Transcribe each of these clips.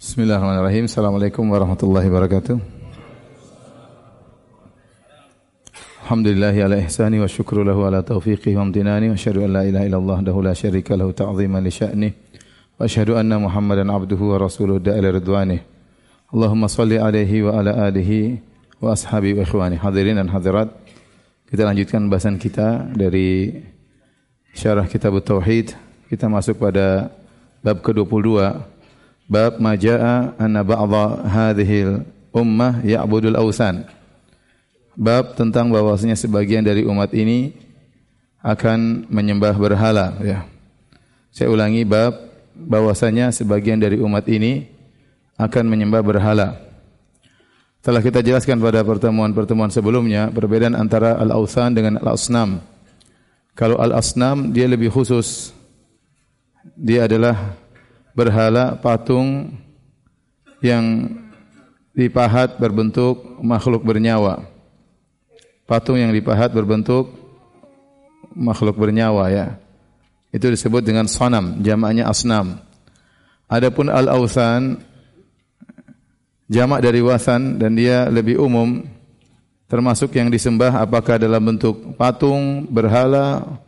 Bismillahirrahmanirrahim. Assalamualaikum warahmatullahi wabarakatuh. Alhamdulillah ala ihsani wa syukru lahu ala taufiqihi wa amtinani wa asyhadu an la ilaha illallah dahu la syarika lahu ta'ziman li sya'ni wa asyhadu anna Muhammadan abduhu wa rasuluhu da'ila ridwani. Allahumma salli alaihi wa ala alihi wa ashabi wa ikhwani. Hadirin dan hadirat, kita lanjutkan bahasan kita dari syarah kitab Tauhid. Kita masuk pada bab ke-22 bab ma jaa anna ba'dha hadhihi ummah ya'budul awsan. Bab tentang bahwasanya sebagian dari umat ini akan menyembah berhala ya. Saya ulangi bab bahwasanya sebagian dari umat ini akan menyembah berhala. Telah kita jelaskan pada pertemuan-pertemuan sebelumnya perbedaan antara al-awsan dengan al-asnam. Kalau al-asnam dia lebih khusus. Dia adalah berhala patung yang dipahat berbentuk makhluk bernyawa. Patung yang dipahat berbentuk makhluk bernyawa ya. Itu disebut dengan sanam, jamaknya asnam. Adapun al-awthan jamak dari wasan dan dia lebih umum termasuk yang disembah apakah dalam bentuk patung, berhala,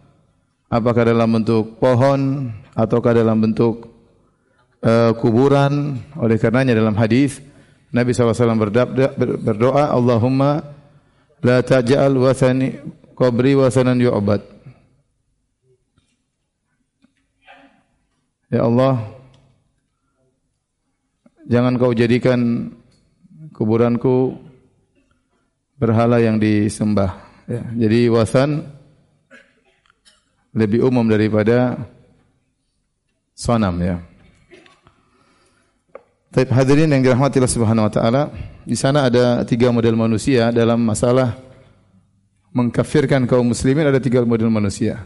apakah dalam bentuk pohon ataukah dalam bentuk uh, kuburan. Oleh karenanya dalam hadis Nabi SAW berdoa, Allahumma la taj'al wasani qabri wasanan yu'bad. Ya Allah, jangan kau jadikan kuburanku berhala yang disembah. Ya, jadi wasan lebih umum daripada sonam ya. Baik hadirin yang dirahmati Allah Subhanahu wa taala, di sana ada tiga model manusia dalam masalah mengkafirkan kaum muslimin ada tiga model manusia.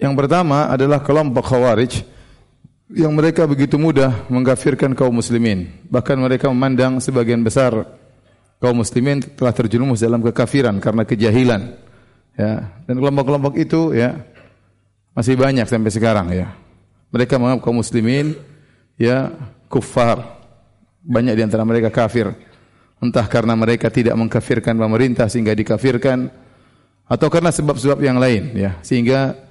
Yang pertama adalah kelompok Khawarij yang mereka begitu mudah mengkafirkan kaum muslimin. Bahkan mereka memandang sebagian besar kaum muslimin telah terjerumus dalam kekafiran karena kejahilan. Ya, dan kelompok-kelompok itu ya masih banyak sampai sekarang ya. Mereka menganggap kaum muslimin ya kufar. Banyak di antara mereka kafir. Entah karena mereka tidak mengkafirkan pemerintah sehingga dikafirkan atau karena sebab-sebab yang lain ya, sehingga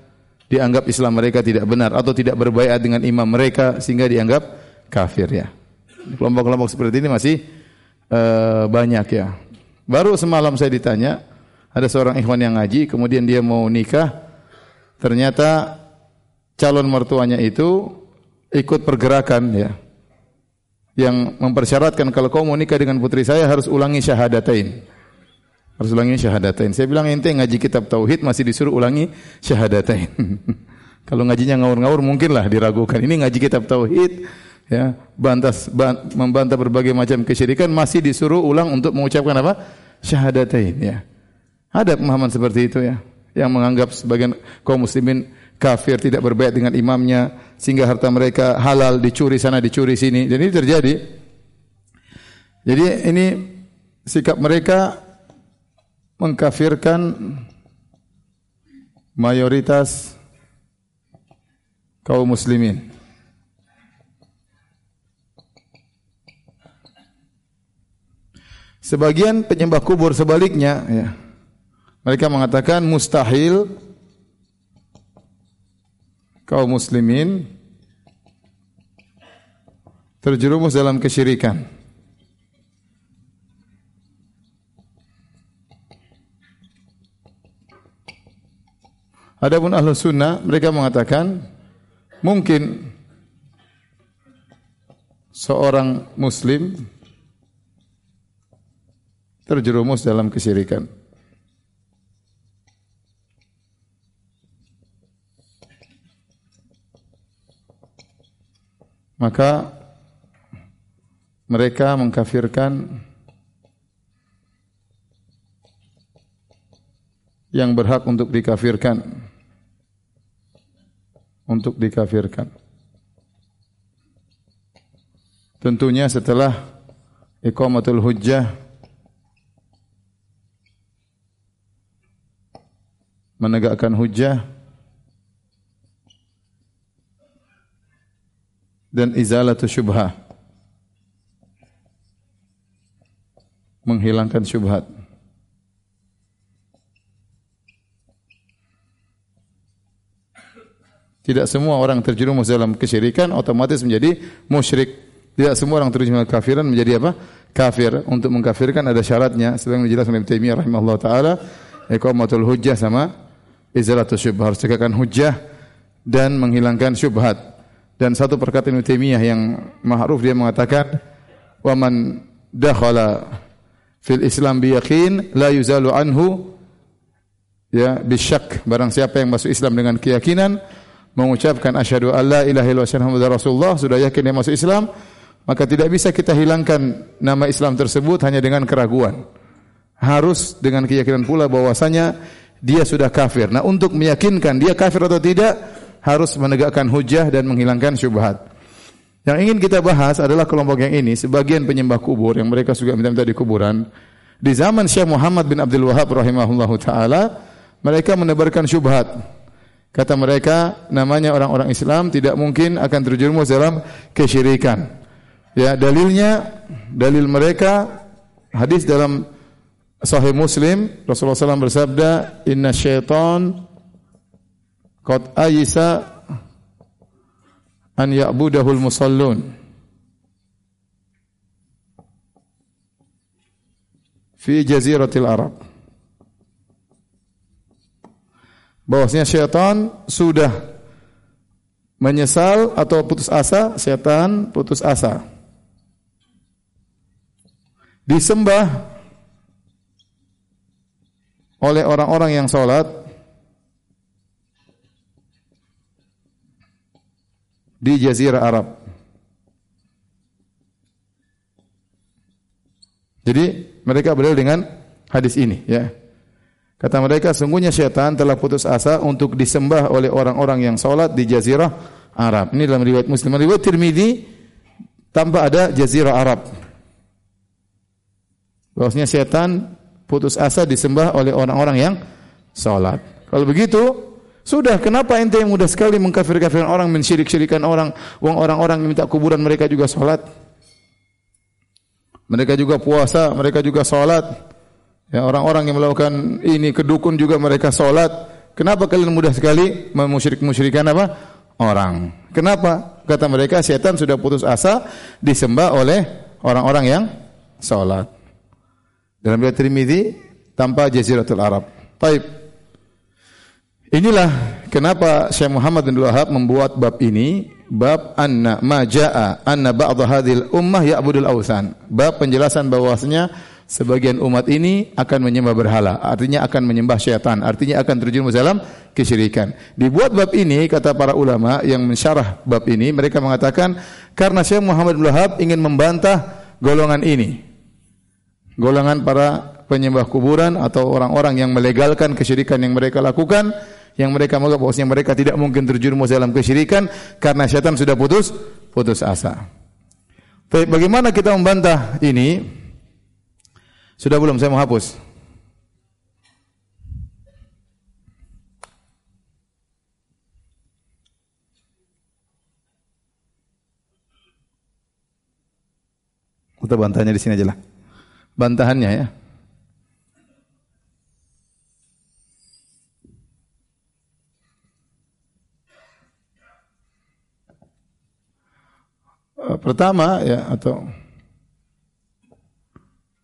dianggap Islam mereka tidak benar atau tidak berbaikat dengan imam mereka sehingga dianggap kafir ya. Kelompok-kelompok seperti ini masih uh, banyak ya. Baru semalam saya ditanya, ada seorang ikhwan yang ngaji, kemudian dia mau nikah, ternyata calon mertuanya itu ikut pergerakan ya. Yang mempersyaratkan kalau kau mau nikah dengan putri saya harus ulangi syahadatain. Harus ulangi syahadatain. Saya bilang ente ngaji kitab tauhid masih disuruh ulangi syahadatain. Kalau ngajinya ngawur-ngawur mungkinlah diragukan. Ini ngaji kitab tauhid ya, bantas ban, membantah berbagai macam kesyirikan masih disuruh ulang untuk mengucapkan apa? Syahadatain ya. Ada pemahaman seperti itu ya, yang menganggap sebagian kaum muslimin kafir tidak berbaikat dengan imamnya sehingga harta mereka halal dicuri sana dicuri sini. Dan ini terjadi. Jadi ini sikap mereka mengkafirkan mayoritas kaum muslimin. Sebagian penyembah kubur sebaliknya ya. Mereka mengatakan mustahil kaum muslimin terjerumus dalam kesyirikan. Adapun ahlu sunnah mereka mengatakan mungkin seorang muslim terjerumus dalam kesyirikan. Maka mereka mengkafirkan yang berhak untuk dikafirkan untuk dikafirkan tentunya setelah iqamatul hujjah menegakkan hujjah dan izalatu syubhah menghilangkan syubhat. Tidak semua orang terjerumus dalam kesyirikan otomatis menjadi musyrik. Tidak semua orang terjerumus dalam kafiran menjadi apa? Kafir. Untuk mengkafirkan ada syaratnya. Sedang dijelaskan oleh Taimiyah rahimahullah taala, iqamatul hujjah sama izalatu syubhat. Harus tegakkan hujjah dan menghilangkan syubhat. Dan satu perkataan Ibnu Taimiyah yang ma'ruf dia mengatakan, "Wa man dakhala fil Islam biyaqin la yuzalu anhu ya bisyak barang siapa yang masuk Islam dengan keyakinan mengucapkan asyhadu alla ilaha illallah rasulullah sudah yakin dia masuk Islam maka tidak bisa kita hilangkan nama Islam tersebut hanya dengan keraguan harus dengan keyakinan pula bahwasanya dia sudah kafir nah untuk meyakinkan dia kafir atau tidak harus menegakkan hujah dan menghilangkan syubhat yang ingin kita bahas adalah kelompok yang ini, sebagian penyembah kubur yang mereka juga minta-minta di kuburan. Di zaman Syekh Muhammad bin Abdul Wahab rahimahullahu taala, mereka menebarkan syubhat. Kata mereka, namanya orang-orang Islam tidak mungkin akan terjerumus dalam kesyirikan. Ya, dalilnya dalil mereka hadis dalam Sahih Muslim Rasulullah SAW bersabda, "Inna syaitan qad ayisa an ya'budahul musallun fi jaziratil Arab. Bahwasanya syaitan sudah menyesal atau putus asa, syaitan putus asa. Disembah oleh orang-orang yang sholat di jazirah Arab. Jadi mereka berdalil dengan hadis ini ya. Kata mereka sungguhnya syaitan telah putus asa untuk disembah oleh orang-orang yang salat di jazirah Arab. Ini dalam riwayat Muslim. Riwayat Tirmizi tanpa ada jazirah Arab. Bahwasanya syaitan putus asa disembah oleh orang-orang yang salat. Kalau begitu, sudah, kenapa ente yang mudah sekali mengkafir-kafirkan orang, mensyirik-syirikan orang, uang orang-orang yang minta kuburan mereka juga sholat. Mereka juga puasa, mereka juga sholat. Ya, orang-orang yang melakukan ini kedukun juga mereka sholat. Kenapa kalian mudah sekali memusyrik-musyrikan apa? Orang. Kenapa? Kata mereka, setan sudah putus asa disembah oleh orang-orang yang sholat. Dalam riwayat Tirmidzi tanpa Jaziratul Arab. Baik. Inilah kenapa Syekh Muhammad bin Wahab membuat bab ini, bab anna ma jaa anna ba'd hadhil ummah ya'budul awsan. Bab penjelasan bahwasanya sebagian umat ini akan menyembah berhala, artinya akan menyembah syaitan, artinya akan terjerumus dalam kesyirikan. Dibuat bab ini kata para ulama yang mensyarah bab ini, mereka mengatakan karena Syekh Muhammad bin Wahab ingin membantah golongan ini. Golongan para penyembah kuburan atau orang-orang yang melegalkan kesyirikan yang mereka lakukan yang mereka menganggap bahwasanya mereka tidak mungkin terjerumus dalam kesyirikan karena syaitan sudah putus putus asa. Baik, bagaimana kita membantah ini? Sudah belum saya mau hapus? Kita bantahnya di sini aja lah. Bantahannya ya. Eh, pertama ya atau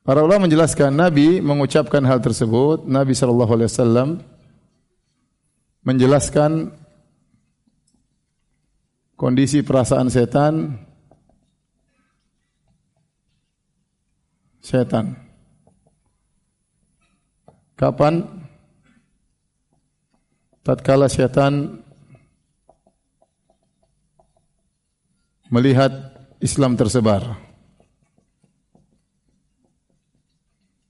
para ulama menjelaskan Nabi mengucapkan hal tersebut, Nabi sallallahu alaihi wasallam menjelaskan kondisi perasaan setan setan. Kapan tatkala setan melihat Islam tersebar.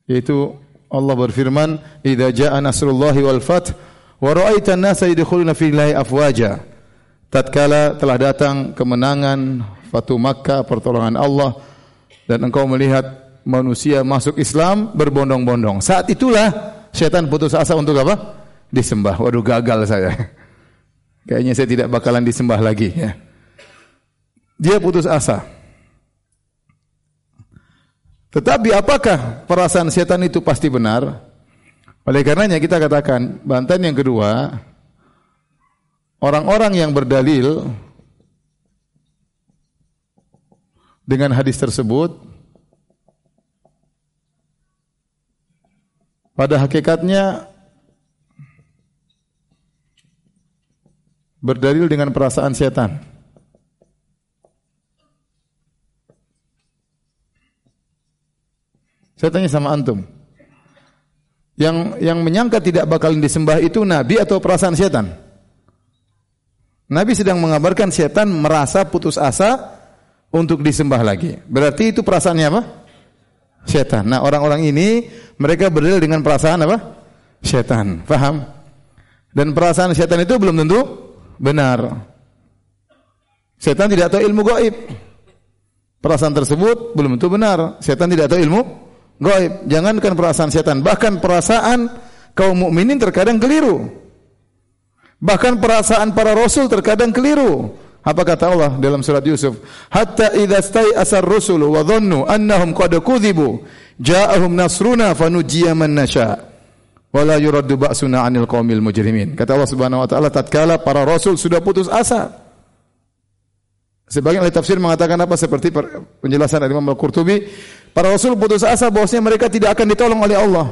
Yaitu Allah berfirman, "Idza jaa nasrullahi wal fath wa ra'aita an-nasa yadkhuluna fi llahi afwaja." Tatkala telah datang kemenangan Fatu Makkah, pertolongan Allah dan engkau melihat manusia masuk Islam berbondong-bondong. Saat itulah setan putus asa untuk apa? Disembah. Waduh gagal saya. Kayaknya saya tidak bakalan disembah lagi ya. Dia putus asa. Tetapi apakah perasaan setan itu pasti benar? Oleh karenanya kita katakan bantahan yang kedua, orang-orang yang berdalil dengan hadis tersebut pada hakikatnya berdalil dengan perasaan setan. Saya tanya sama antum. Yang yang menyangka tidak bakalan disembah itu nabi atau perasaan setan? Nabi sedang mengabarkan setan merasa putus asa untuk disembah lagi. Berarti itu perasaannya apa? Setan. Nah, orang-orang ini mereka berdalil dengan perasaan apa? Setan. Faham? Dan perasaan setan itu belum tentu benar. Setan tidak tahu ilmu gaib. Perasaan tersebut belum tentu benar. Setan tidak tahu ilmu Gaib. Jangankan perasaan setan, bahkan perasaan kaum mukminin terkadang keliru. Bahkan perasaan para rasul terkadang keliru. Apa kata Allah dalam surat Yusuf? Hatta idza asar rusul wa dhannu annahum qad kudzibu ja'ahum nasruna fanujjiya man nasha wa la yuraddu ba'suna 'anil qaumil mujrimin. Kata Allah Subhanahu wa taala tatkala para rasul sudah putus asa. Sebagian ahli tafsir mengatakan apa seperti penjelasan dari Imam Al-Qurtubi Para Rasul putus asa bahwasanya mereka tidak akan ditolong oleh Allah.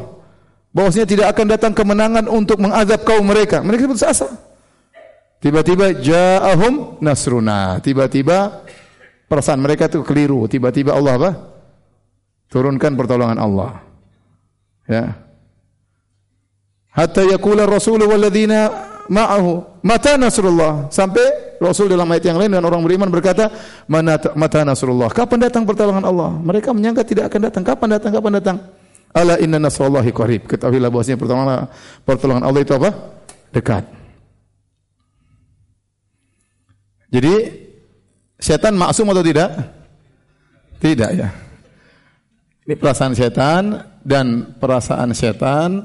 Bahwasanya tidak akan datang kemenangan untuk mengazab kaum mereka. Mereka putus asa. Tiba-tiba ja'ahum nasruna. Tiba-tiba perasaan mereka itu keliru. Tiba-tiba Allah apa? Turunkan pertolongan Allah. Ya. Hatta yakula Rasul walladzina ma'ahu mata nasrullah. Sampai Rasul dalam ayat yang lain dan orang beriman berkata mata nasrullah. Kapan datang pertolongan Allah? Mereka menyangka tidak akan datang. Kapan datang? Kapan datang? Ala inna nasrullahi qarib. Ketahuilah bahwasanya pertolongan pertolongan Allah itu apa? Dekat. Jadi setan maksum atau tidak? Tidak ya. Ini perasaan setan dan perasaan setan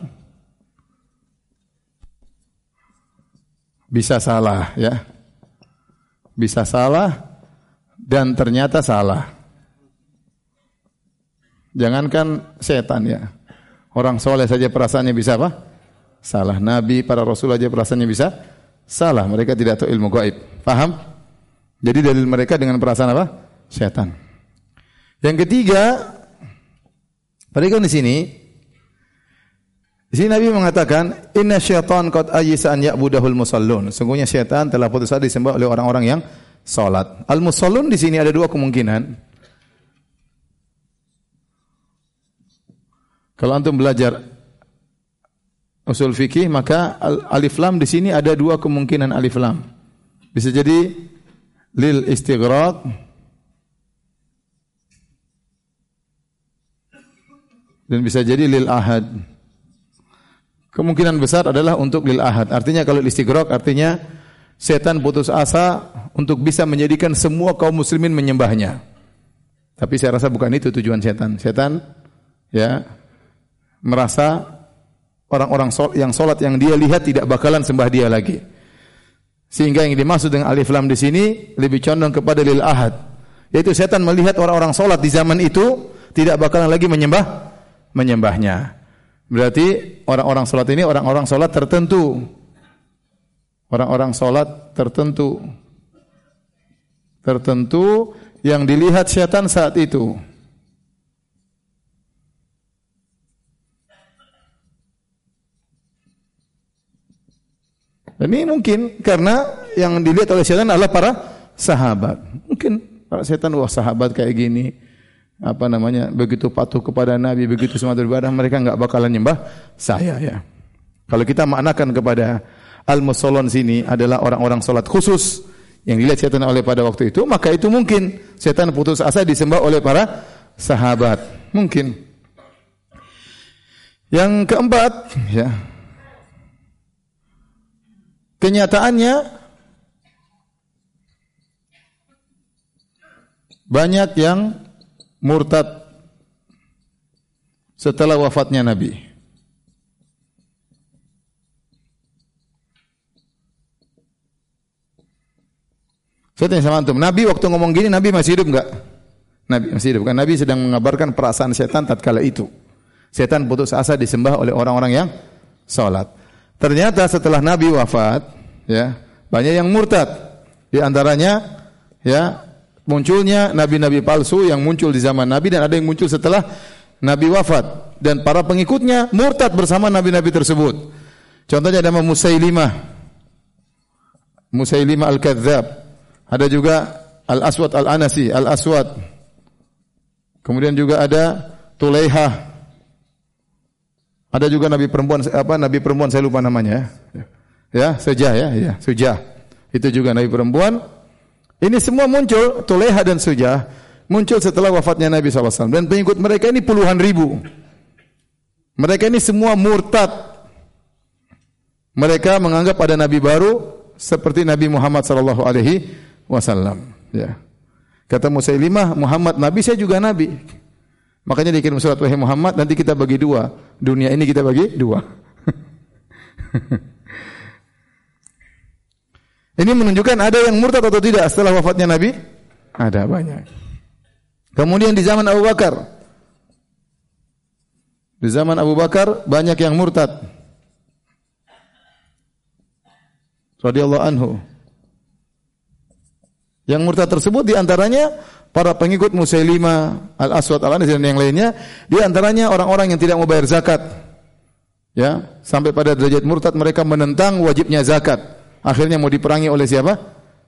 bisa salah ya. Bisa salah dan ternyata salah. Jangankan setan ya. Orang soleh saja perasaannya bisa apa? Salah. Nabi, para rasul saja perasaannya bisa salah. Mereka tidak tahu ilmu gaib. Paham? Jadi dalil mereka dengan perasaan apa? Setan. Yang ketiga, perhatikan di sini, di sini Nabi mengatakan, Inna syaitan qad ayisa an ya'budahul musallun. Sungguhnya syaitan telah putus asa disembah oleh orang-orang yang salat. Al-musallun di sini ada dua kemungkinan. Kalau antum belajar usul fikih, maka alif lam di sini ada dua kemungkinan alif lam. Bisa jadi lil istighraq dan bisa jadi lil ahad. Kemungkinan besar adalah untuk lil ahad. Artinya kalau istighraq artinya setan putus asa untuk bisa menjadikan semua kaum muslimin menyembahnya. Tapi saya rasa bukan itu tujuan setan. Setan ya merasa orang-orang yang solat yang dia lihat tidak bakalan sembah dia lagi. Sehingga yang dimaksud dengan alif lam di sini lebih condong kepada lil ahad. Yaitu setan melihat orang-orang solat di zaman itu tidak bakalan lagi menyembah menyembahnya. Berarti orang-orang sholat ini orang-orang sholat tertentu. Orang-orang sholat tertentu. Tertentu yang dilihat syaitan saat itu. Dan ini mungkin karena yang dilihat oleh syaitan adalah para sahabat. Mungkin para setan wah sahabat kayak gini apa namanya? Begitu patuh kepada Nabi begitu semangat beribadah mereka nggak bakalan nyembah saya. Ya. Kalau kita maknakan kepada al-musallon sini adalah orang-orang salat khusus yang dilihat setan oleh pada waktu itu maka itu mungkin. Setan putus asa disembah oleh para sahabat. Mungkin. Yang keempat ya. Kenyataannya banyak yang murtad setelah wafatnya Nabi. Saya tanya sama antum, Nabi waktu ngomong gini, Nabi masih hidup enggak? Nabi masih hidup kan? Nabi sedang mengabarkan perasaan setan tatkala itu. Setan putus asa disembah oleh orang-orang yang salat. Ternyata setelah Nabi wafat, ya, banyak yang murtad. Di antaranya ya, munculnya nabi-nabi palsu yang muncul di zaman Nabi dan ada yang muncul setelah Nabi wafat dan para pengikutnya murtad bersama nabi-nabi tersebut. Contohnya nama Musailimah. Musailimah Al-Kadzab. Ada juga Al-Aswad Al-Anasi, Al-Aswad. Kemudian juga ada Tulaihah ada juga nabi perempuan apa nabi perempuan saya lupa namanya ya. Ya, Sujah ya, ya, Sujah. Itu juga nabi perempuan. Ini semua muncul Tuleha dan Sujah muncul setelah wafatnya Nabi SAW dan pengikut mereka ini puluhan ribu. Mereka ini semua murtad. Mereka menganggap ada nabi baru seperti Nabi Muhammad sallallahu alaihi wasallam, ya. Kata Musailimah, Muhammad nabi, saya juga nabi. Makanya dikirim surat wahai Muhammad, nanti kita bagi dua. Dunia ini kita bagi dua. ini menunjukkan ada yang murtad atau tidak setelah wafatnya Nabi? Ada banyak. Kemudian di zaman Abu Bakar. Di zaman Abu Bakar banyak yang murtad. Radhiyallahu anhu. Yang murtad tersebut di antaranya para pengikut Musailimah Al-Aswad Al-Anas dan yang lainnya, di antaranya orang-orang yang tidak mau bayar zakat. Ya, sampai pada derajat murtad mereka menentang wajibnya zakat. Akhirnya mau diperangi oleh siapa?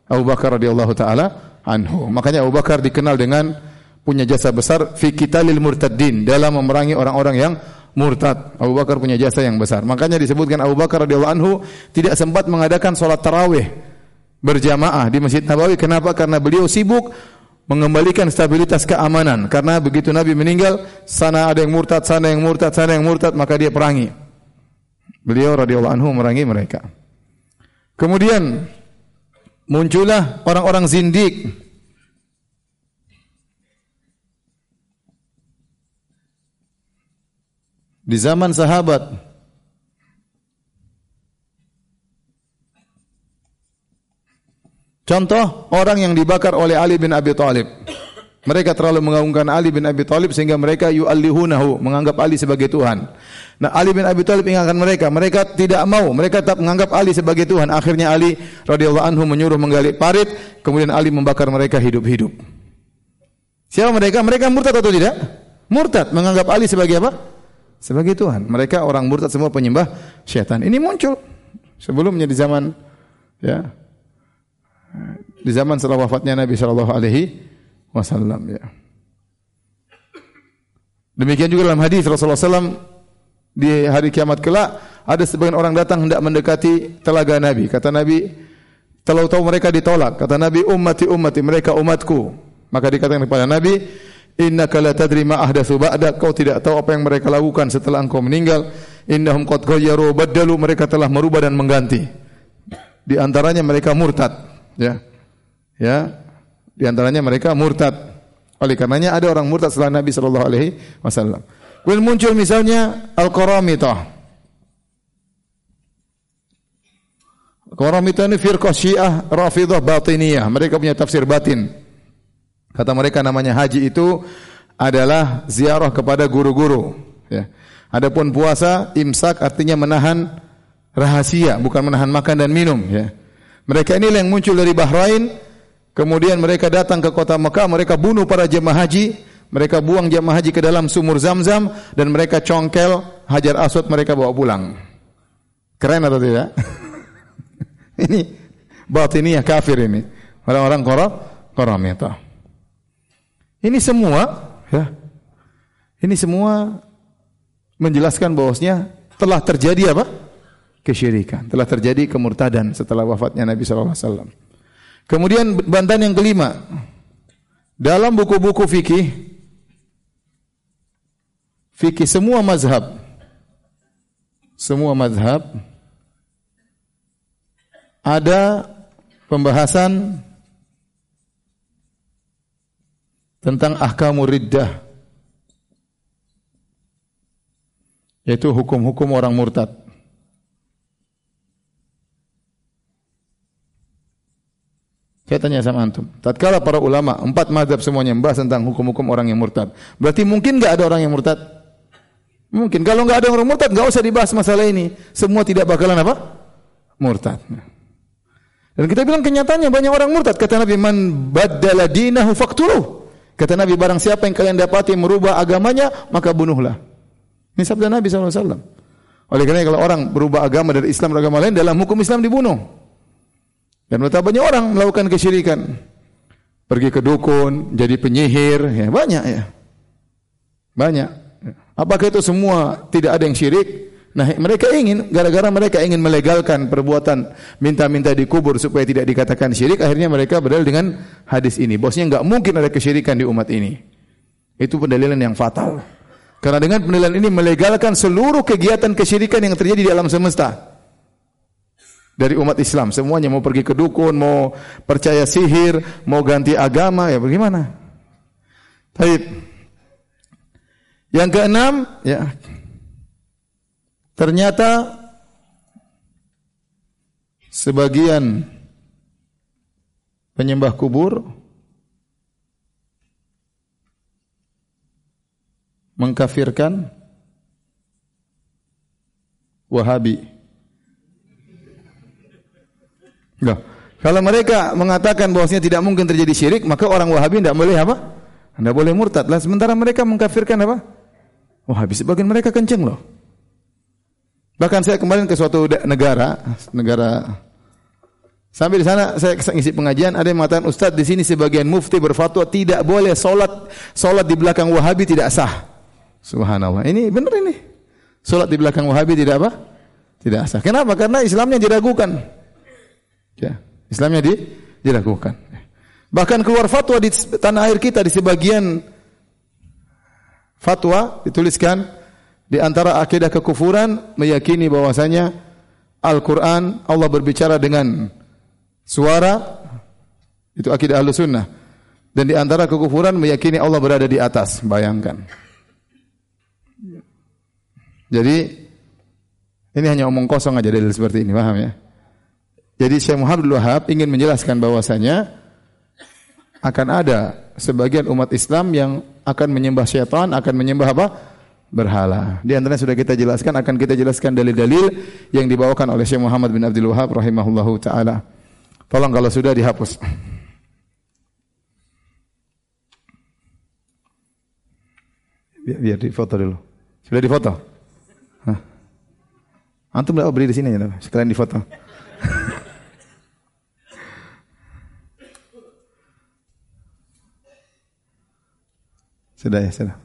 Abu Bakar radhiyallahu taala anhu. Makanya Abu Bakar dikenal dengan punya jasa besar fi qitalil murtaddin dalam memerangi orang-orang yang murtad. Abu Bakar punya jasa yang besar. Makanya disebutkan Abu Bakar radhiyallahu anhu tidak sempat mengadakan salat tarawih berjamaah di Masjid Nabawi. Kenapa? Karena beliau sibuk mengembalikan stabilitas keamanan karena begitu Nabi meninggal sana ada yang murtad sana yang murtad sana yang murtad maka dia perangi beliau radhiyallahu anhu merangi mereka kemudian muncullah orang-orang zindik di zaman sahabat Contoh orang yang dibakar oleh Ali bin Abi Thalib. Mereka terlalu mengagungkan Ali bin Abi Thalib sehingga mereka yu'allihunahu, menganggap Ali sebagai Tuhan. Nah, Ali bin Abi Thalib ingatkan mereka, mereka tidak mau, mereka tetap menganggap Ali sebagai Tuhan. Akhirnya Ali radhiyallahu anhu menyuruh menggali parit, kemudian Ali membakar mereka hidup-hidup. Siapa mereka? Mereka murtad atau tidak? Murtad, menganggap Ali sebagai apa? Sebagai Tuhan. Mereka orang murtad semua penyembah syaitan. Ini muncul sebelumnya di zaman ya di zaman setelah wafatnya Nabi Shallallahu Alaihi Wasallam ya. Demikian juga dalam hadis Rasulullah SAW di hari kiamat kelak ada sebagian orang datang hendak mendekati telaga Nabi. Kata Nabi, tahu-tahu mereka ditolak. Kata Nabi, ummati ummati, mereka umatku. Maka dikatakan kepada Nabi, innaka la tadri ma ahdatsu ba'da, kau tidak tahu apa yang mereka lakukan setelah engkau meninggal. Innahum qad ghayyaru badalu, mereka telah merubah dan mengganti. Di antaranya mereka murtad. Ya. Ya. Di antaranya mereka murtad. Oleh karenanya ada orang murtad setelah Nabi wasallam. Kemudian muncul misalnya Al-Qaramitah. Qaramitah ini firqah Syiah Rafidah Batiniyah. Mereka punya tafsir batin. Kata mereka namanya haji itu adalah ziarah kepada guru-guru, ya. Adapun puasa imsak artinya menahan rahasia, bukan menahan makan dan minum, ya. Mereka ini yang muncul dari Bahrain Kemudian mereka datang ke kota Mekah, mereka bunuh para jemaah haji, mereka buang jemaah haji ke dalam sumur Zam-Zam dan mereka congkel Hajar Aswad mereka bawa pulang. Keren atau tidak? ini batiniyah kafir ini. Orang-orang koramita. Ini semua ya. Ini semua menjelaskan bahwasanya telah terjadi apa? Kesyirikan. Telah terjadi kemurtadan setelah wafatnya Nabi sallallahu alaihi wasallam. Kemudian bantahan yang kelima. Dalam buku-buku fikih fikih semua mazhab semua mazhab ada pembahasan tentang ahkamur riddah yaitu hukum-hukum orang murtad. Saya tanya sama antum, tatkala para ulama empat mazhab semuanya membahas tentang hukum-hukum orang yang murtad, berarti mungkin nggak ada orang yang murtad? Mungkin. Kalau nggak ada orang murtad, nggak usah dibahas masalah ini. Semua tidak bakalan apa? Murtad. Dan kita bilang kenyataannya banyak orang murtad. Kata Nabi, man baddala dinahu. Kata Nabi, barang siapa yang kalian dapati merubah agamanya, maka bunuhlah. Ini sabda Nabi SAW. Oleh karena kalau orang berubah agama dari Islam ke agama lain, dalam hukum Islam dibunuh. Dan betapa banyak orang melakukan kesyirikan. Pergi ke dukun, jadi penyihir, ya banyak ya. Banyak. Apakah itu semua tidak ada yang syirik? Nah, mereka ingin gara-gara mereka ingin melegalkan perbuatan minta-minta di kubur supaya tidak dikatakan syirik, akhirnya mereka berdalil dengan hadis ini. Bosnya nggak mungkin ada kesyirikan di umat ini. Itu pendalilan yang fatal. Karena dengan pendalilan ini melegalkan seluruh kegiatan kesyirikan yang terjadi di alam semesta. Dari umat Islam, semuanya mau pergi ke dukun, mau percaya sihir, mau ganti agama, ya bagaimana? Baik. Yang keenam, ya. Ternyata sebagian penyembah kubur mengkafirkan Wahabi. Nah, kalau mereka mengatakan bahwasanya tidak mungkin terjadi syirik, maka orang Wahabi tidak boleh apa? Tidak boleh murtad. Lah sementara mereka mengkafirkan apa? Wah, habis sebagian mereka kenceng loh. Bahkan saya kemarin ke suatu negara, negara sampai di sana saya ngisi pengajian ada yang mengatakan Ustadz di sini sebagian mufti berfatwa tidak boleh solat solat di belakang Wahabi tidak sah. Subhanallah. Ini benar ini. Solat di belakang Wahabi tidak apa? Tidak sah. Kenapa? Karena Islamnya diragukan. Ya, Islamnya di, diragukan. Bahkan keluar fatwa di tanah air kita di sebagian fatwa dituliskan di antara akidah kekufuran meyakini bahwasanya Al-Quran Allah berbicara dengan suara itu akidah ahlu sunnah. Dan di antara kekufuran meyakini Allah berada di atas. Bayangkan. Jadi ini hanya omong kosong aja dalil seperti ini paham ya? Jadi Syekh Muhammad Wahab ingin menjelaskan bahwasanya akan ada sebagian umat Islam yang akan menyembah syaitan, akan menyembah apa? Berhala. Di antaranya sudah kita jelaskan, akan kita jelaskan dalil-dalil yang dibawakan oleh Syekh Muhammad bin Abdul Wahab rahimahullahu taala. Tolong kalau sudah dihapus. Biar, biar difoto dulu. Sudah difoto? Hah? Antum enggak beri di sini ya, sekalian difoto. Sudah ya, sudah.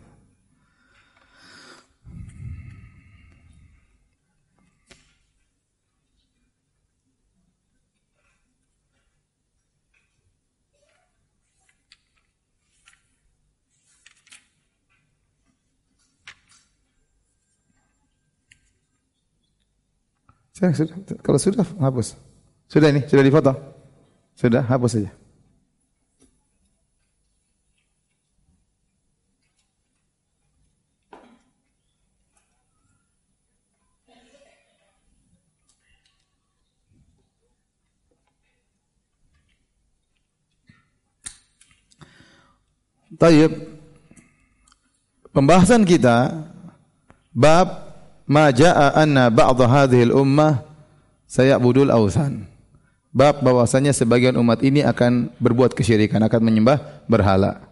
Sudah, sudah. Kalau sudah, hapus. Sudah ini, sudah difoto. Sudah, hapus saja. Tayyib. Pembahasan kita bab ma jaa anna ba'd hadhihi al-ummah sayabudul awsan. bab bahwasanya sebagian umat ini akan berbuat kesyirikan, akan menyembah berhala.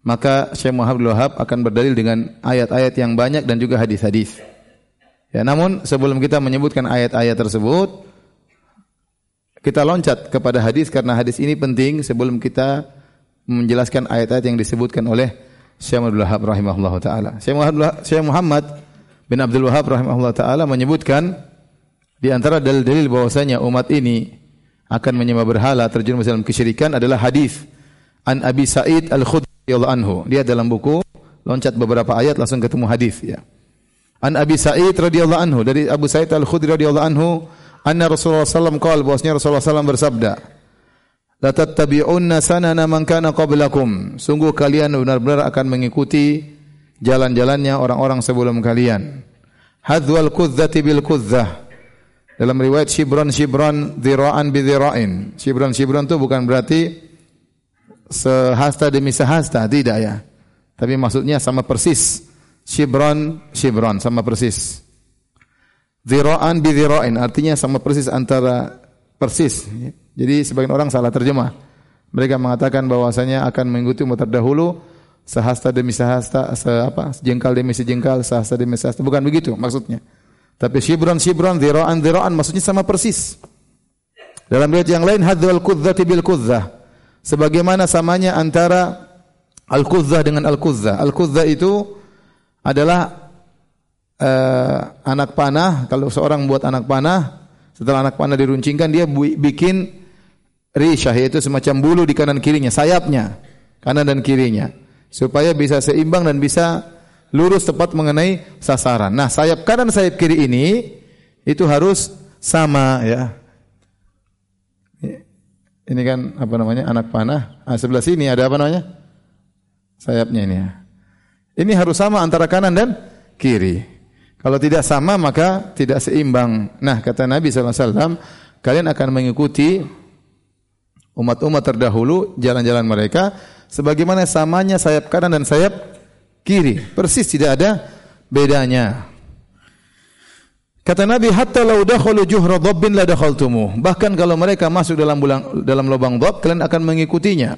Maka Syekh Muhammad Wahab akan berdalil dengan ayat-ayat yang banyak dan juga hadis-hadis. Ya, namun sebelum kita menyebutkan ayat-ayat tersebut, kita loncat kepada hadis karena hadis ini penting sebelum kita menjelaskan ayat-ayat yang disebutkan oleh Syekh Abdul Wahab rahimahullah taala. Syekh Muhammad bin Abdul Wahab rahimahullah taala menyebutkan di antara dalil-dalil bahwasanya umat ini akan menyembah berhala terjun dalam kesyirikan adalah hadis An Abi Sa'id Al-Khudri radhiyallahu anhu. Dia dalam buku loncat beberapa ayat langsung ketemu hadis ya. An Abi Sa'id radhiyallahu anhu dari Abu Sa'id Al-Khudri radhiyallahu anhu anna Rasulullah sallallahu alaihi wasallam Rasulullah sallallahu bersabda La tattabi'unna sanana man kana qablakum. Sungguh kalian benar-benar akan mengikuti jalan-jalannya orang-orang sebelum kalian. Hadzwal kudzati bil kudzah. Dalam riwayat shibran shibran dhira'an bi dhira'in. Shibran shibran itu bukan berarti sehasta demi sehasta, tidak ya. Tapi maksudnya sama persis. Shibran shibran sama persis. Zira'an bi zira'in artinya sama persis antara persis. Jadi sebagian orang salah terjemah. Mereka mengatakan bahwasanya akan mengikuti umat terdahulu sehasta demi sehasta, se apa? Sejengkal demi sejengkal, sehasta demi sehasta. Bukan begitu maksudnya. Tapi shibran shibran zira'an zira'an maksudnya sama persis. Dalam riwayat yang lain hadzal kudzati bil kudzah. Sebagaimana samanya antara al-kudzah dengan al-kudzah. Al-kudzah itu adalah uh, anak panah, kalau seorang buat anak panah, setelah anak panah diruncingkan dia bikin rishah yaitu semacam bulu di kanan kirinya, sayapnya, kanan dan kirinya, supaya bisa seimbang dan bisa lurus tepat mengenai sasaran. Nah, sayap kanan sayap kiri ini itu harus sama ya. Ini kan apa namanya anak panah. Nah, sebelah sini ada apa namanya? Sayapnya ini ya. Ini harus sama antara kanan dan kiri. Kalau tidak sama maka tidak seimbang. Nah, kata Nabi SAW, kalian akan mengikuti umat-umat terdahulu jalan-jalan mereka sebagaimana samanya sayap kanan dan sayap kiri. Persis tidak ada bedanya. Kata Nabi, hatta lau dakhalu juhra dhabbin la. Bahkan kalau mereka masuk dalam bulang, dalam lubang dhab, kalian akan mengikutinya.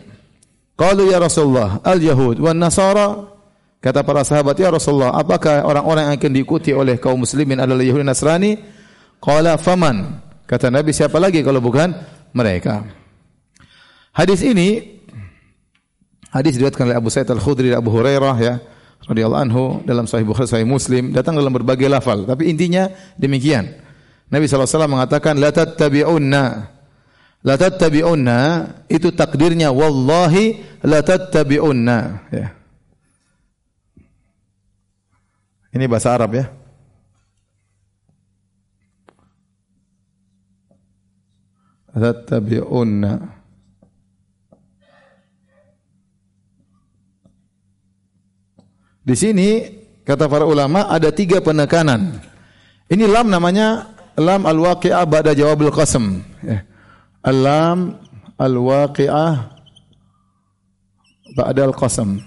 Qalu ya Rasulullah, al-yahud wan nasara Kata para sahabat, "Ya Rasulullah, apakah orang-orang yang akan diikuti oleh kaum muslimin adalah Yahudi Nasrani?" Qala faman. Kata Nabi, siapa lagi kalau bukan mereka? Hadis ini hadis diriwayatkan oleh Abu Sa'id Al-Khudri dan Abu Hurairah ya radhiyallahu anhu dalam Sahih Bukhari Sahih Muslim datang dalam berbagai lafal tapi intinya demikian. Nabi SAW mengatakan la tattabi'unna la tattabi'unna itu takdirnya wallahi la tattabi'unna ya. Ini bahasa Arab ya. Tattabi'unna Di sini kata para ulama ada tiga penekanan. Ini lam namanya lam al-waqi'ah ba'da jawabil qasam. Ya. Lam al-waqi'ah ba'da al-qasam.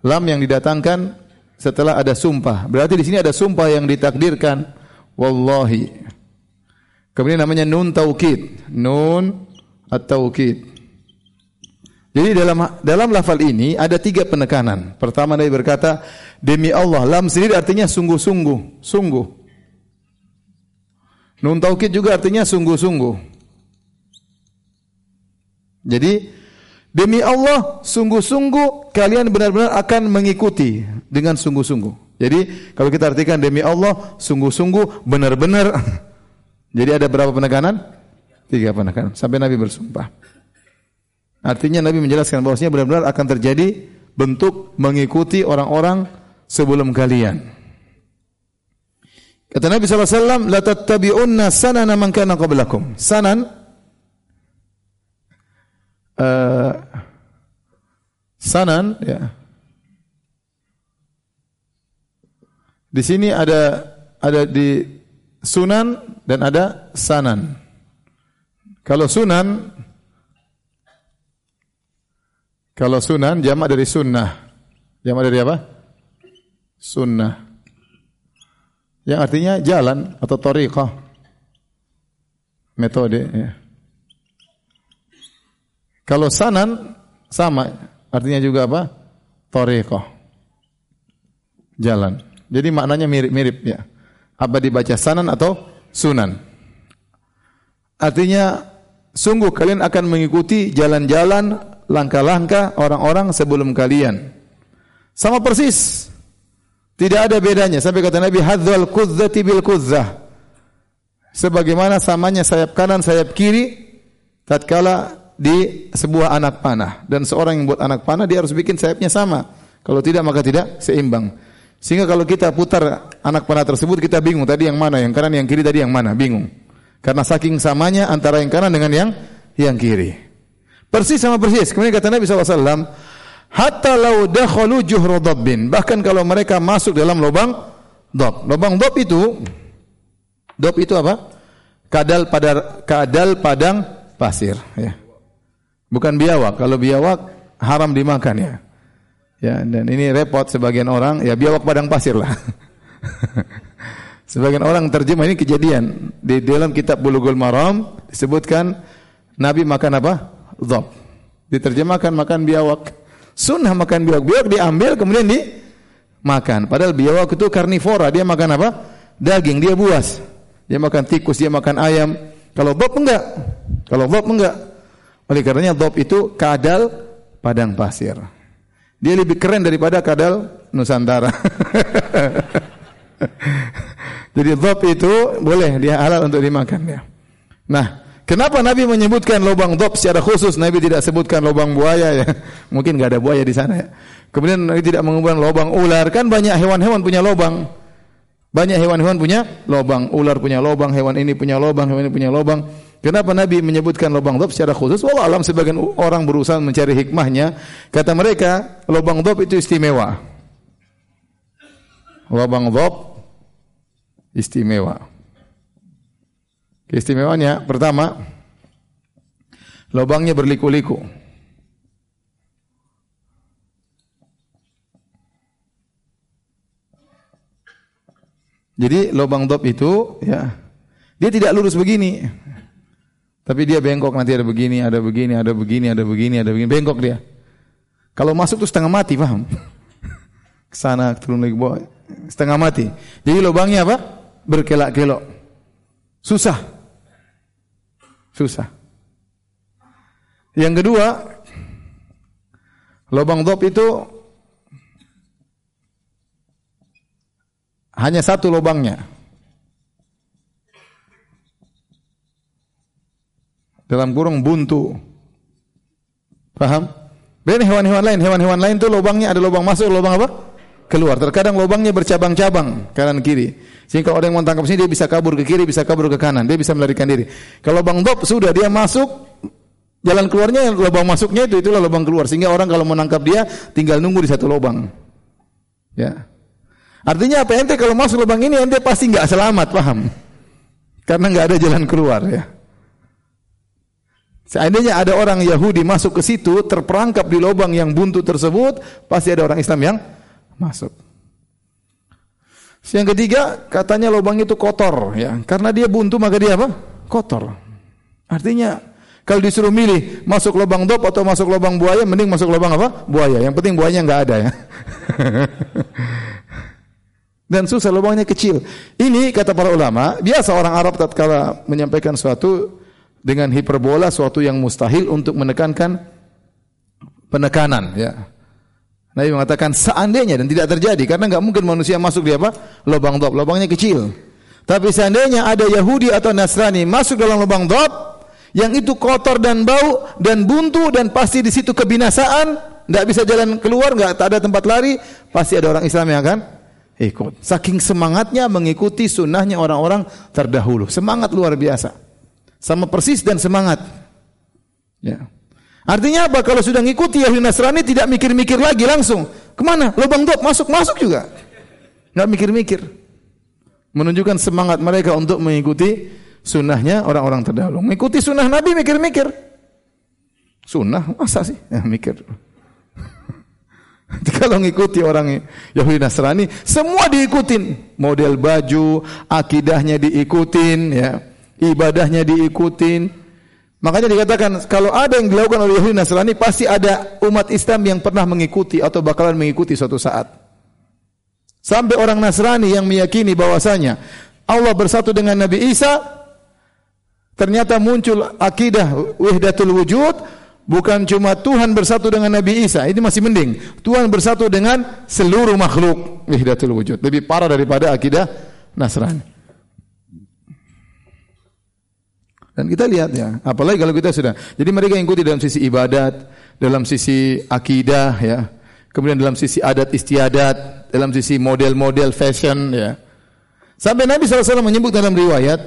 Lam yang didatangkan setelah ada sumpah. Berarti di sini ada sumpah yang ditakdirkan. Wallahi. Kemudian namanya nun taukid. Nun at-taukid. Jadi dalam dalam lafal ini ada tiga penekanan. Pertama Nabi berkata, demi Allah. Lam sendiri artinya sungguh-sungguh. Sungguh. Nun taukid juga artinya sungguh-sungguh. Jadi Demi Allah, sungguh-sungguh kalian benar-benar akan mengikuti dengan sungguh-sungguh. Jadi kalau kita artikan demi Allah, sungguh-sungguh, benar-benar. Jadi ada berapa penekanan? Tiga penekanan. Sampai Nabi bersumpah. Artinya Nabi menjelaskan bahwasanya benar-benar akan terjadi bentuk mengikuti orang-orang sebelum kalian. Kata Nabi SAW, La tattabi'unna sanana man kana qablakum. Sanan uh, sanan ya. Di sini ada ada di sunan dan ada sanan. Kalau sunan kalau sunan jamak dari sunnah. Jamak dari apa? Sunnah. Yang artinya jalan atau tariqah. Metode ya. Kalau sanan sama, artinya juga apa? Torekoh. Jalan. Jadi maknanya mirip-mirip ya. Apa dibaca sanan atau sunan? Artinya sungguh kalian akan mengikuti jalan-jalan, langkah-langkah orang-orang sebelum kalian. Sama persis. Tidak ada bedanya. Sampai kata Nabi, hadzal kudzati bil kudzah. Sebagaimana samanya sayap kanan, sayap kiri, tatkala di sebuah anak panah. Dan seorang yang buat anak panah, dia harus bikin sayapnya sama. Kalau tidak, maka tidak seimbang. Sehingga kalau kita putar anak panah tersebut, kita bingung tadi yang mana, yang kanan, yang kiri tadi yang mana, bingung. Karena saking samanya antara yang kanan dengan yang yang kiri. Persis sama persis. Kemudian kata Nabi SAW, Hatta lau dakhalu juhru dabbin. Bahkan kalau mereka masuk dalam lubang dob. Lubang dob itu dob itu apa? Kadal pada kadal padang pasir ya. Bukan biawak. Kalau biawak haram dimakan ya. Ya, dan ini repot sebagian orang, ya biawak padang pasir lah. sebagian orang terjemah ini kejadian di dalam kitab Bulughul Maram disebutkan Nabi makan apa? Dhab. Diterjemahkan makan biawak. Sunnah makan biawak. Biawak diambil kemudian dimakan. Padahal biawak itu karnivora. Dia makan apa? Daging. Dia buas. Dia makan tikus, dia makan ayam. Kalau bob enggak. Kalau bob enggak. Oleh karenanya bob itu kadal padang pasir. Dia lebih keren daripada kadal Nusantara. Jadi bob itu boleh dia halal untuk dimakan ya. Nah, Kenapa Nabi menyebutkan lubang dop secara khusus? Nabi tidak sebutkan lubang buaya ya. Mungkin nggak ada buaya di sana ya. Kemudian Nabi tidak mengubah lubang ular. Kan banyak hewan-hewan punya lubang. Banyak hewan-hewan punya lubang. Ular punya lubang, hewan ini punya lubang, hewan ini punya lubang. Kenapa Nabi menyebutkan lubang dop secara khusus? Wallah alam sebagian orang berusaha mencari hikmahnya. Kata mereka, lubang dop itu istimewa. Lubang dop istimewa. Keistimewaannya pertama lubangnya berliku-liku. Jadi lubang dop itu ya dia tidak lurus begini. Tapi dia bengkok nanti ada begini, ada begini, ada begini, ada begini, ada begini, bengkok dia. Kalau masuk tuh setengah mati, paham? Ke sana turun lagi bawah, setengah mati. Jadi lubangnya apa? Berkelak-kelok. Susah. Susah. Yang kedua, lubang dop itu hanya satu lubangnya. Dalam kurung buntu. Paham? Beda hewan-hewan lain. Hewan-hewan lain itu lubangnya ada lubang masuk, lubang apa? Keluar. Terkadang lubangnya bercabang-cabang kanan kiri. Sehingga orang yang mau tangkap sini dia bisa kabur ke kiri, bisa kabur ke kanan, dia bisa melarikan diri. Kalau Bang Dop sudah dia masuk jalan keluarnya lubang masuknya itu itulah lubang keluar sehingga orang kalau menangkap dia tinggal nunggu di satu lubang. Ya. Artinya apa ente kalau masuk lubang ini ente pasti nggak selamat, paham? Karena nggak ada jalan keluar ya. Seandainya ada orang Yahudi masuk ke situ terperangkap di lubang yang buntu tersebut, pasti ada orang Islam yang masuk. Yang ketiga, katanya lubang itu kotor ya. Karena dia buntu maka dia apa? Kotor. Artinya kalau disuruh milih masuk lubang dop atau masuk lubang buaya, mending masuk lubang apa? Buaya. Yang penting buayanya nggak ada ya. Dan susah lubangnya kecil. Ini kata para ulama, biasa orang Arab tatkala menyampaikan suatu dengan hiperbola suatu yang mustahil untuk menekankan penekanan ya. Nabi mengatakan seandainya dan tidak terjadi karena nggak mungkin manusia masuk di apa? Lubang dop, lubangnya kecil. Tapi seandainya ada Yahudi atau Nasrani masuk dalam lubang dop yang itu kotor dan bau dan buntu dan pasti di situ kebinasaan, nggak bisa jalan keluar, nggak ada tempat lari, pasti ada orang Islam yang akan ikut. Saking semangatnya mengikuti sunnahnya orang-orang terdahulu, semangat luar biasa, sama persis dan semangat. Ya. Artinya apa? Kalau sudah ngikuti Yahudi Nasrani tidak mikir-mikir lagi langsung. Ke mana? Lubang dop masuk masuk juga. Nggak mikir-mikir. Menunjukkan semangat mereka untuk mengikuti sunnahnya orang-orang terdahulu. Mengikuti sunnah Nabi mikir-mikir. Sunnah masa sih? Ya, mikir. Kalau ngikuti orang Yahudi Nasrani, semua diikutin. Model baju, akidahnya diikutin, ya, ibadahnya diikutin, Makanya dikatakan kalau ada yang dilakukan oleh Yahudi Nasrani pasti ada umat Islam yang pernah mengikuti atau bakalan mengikuti suatu saat. Sampai orang Nasrani yang meyakini bahwasanya Allah bersatu dengan Nabi Isa ternyata muncul akidah wahdatul wujud bukan cuma Tuhan bersatu dengan Nabi Isa, ini masih mending. Tuhan bersatu dengan seluruh makhluk wahdatul wujud. Lebih parah daripada akidah Nasrani. Dan kita lihat ya, apalagi kalau kita sudah. Jadi mereka ikuti dalam sisi ibadat, dalam sisi akidah ya. Kemudian dalam sisi adat istiadat, dalam sisi model-model fashion ya. Sampai Nabi SAW menyebut dalam riwayat,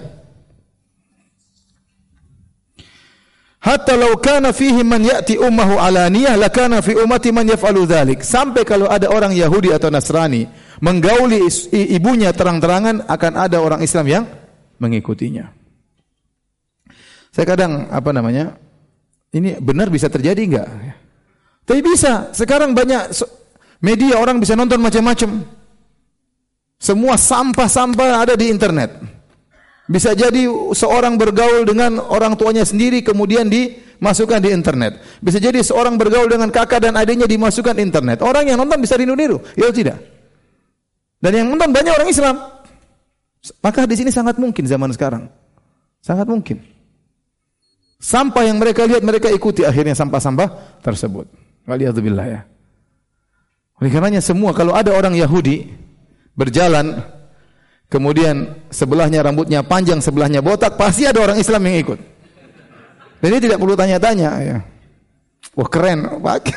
Hatta law kana fihi man ya'ti ummahu alaniyah lakana fi ummati man yaf'alu dhalik. Sampai kalau ada orang Yahudi atau Nasrani menggauli ibunya terang-terangan akan ada orang Islam yang mengikutinya. Saya kadang apa namanya? Ini benar bisa terjadi enggak? Tapi bisa. Sekarang banyak media orang bisa nonton macam-macam. Semua sampah-sampah ada di internet. Bisa jadi seorang bergaul dengan orang tuanya sendiri kemudian dimasukkan di internet. Bisa jadi seorang bergaul dengan kakak dan adiknya dimasukkan di internet. Orang yang nonton bisa niru-niru, ya tidak. Dan yang nonton banyak orang Islam. Maka di sini sangat mungkin zaman sekarang. Sangat mungkin. Sampah yang mereka lihat mereka ikuti akhirnya sampah-sampah tersebut. Waliyadzubillah ya. Oleh karenanya semua kalau ada orang Yahudi berjalan kemudian sebelahnya rambutnya panjang, sebelahnya botak, pasti ada orang Islam yang ikut. Ini tidak perlu tanya-tanya ya. Wah keren, Pak.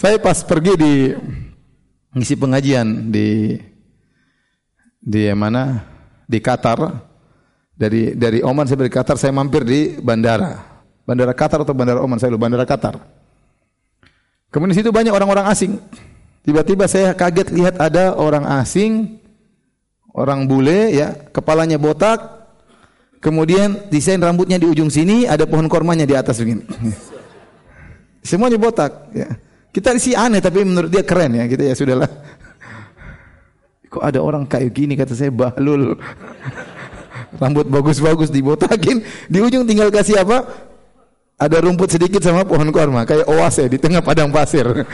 Saya pas pergi di ngisi pengajian di di mana? Di Qatar dari dari Oman saya dari Qatar saya mampir di bandara. Bandara Qatar atau bandara Oman saya lupa bandara Qatar. Kemudian di situ banyak orang-orang asing. Tiba-tiba saya kaget lihat ada orang asing, orang bule ya, kepalanya botak, kemudian desain rambutnya di ujung sini, ada pohon kormanya di atas begini. Semuanya botak ya. Kita sih aneh tapi menurut dia keren ya, kita ya sudahlah. Kok ada orang kayak gini kata saya bahlul rambut bagus-bagus dibotakin, di ujung tinggal kasih apa? Ada rumput sedikit sama pohon korma, kayak oase di tengah padang pasir.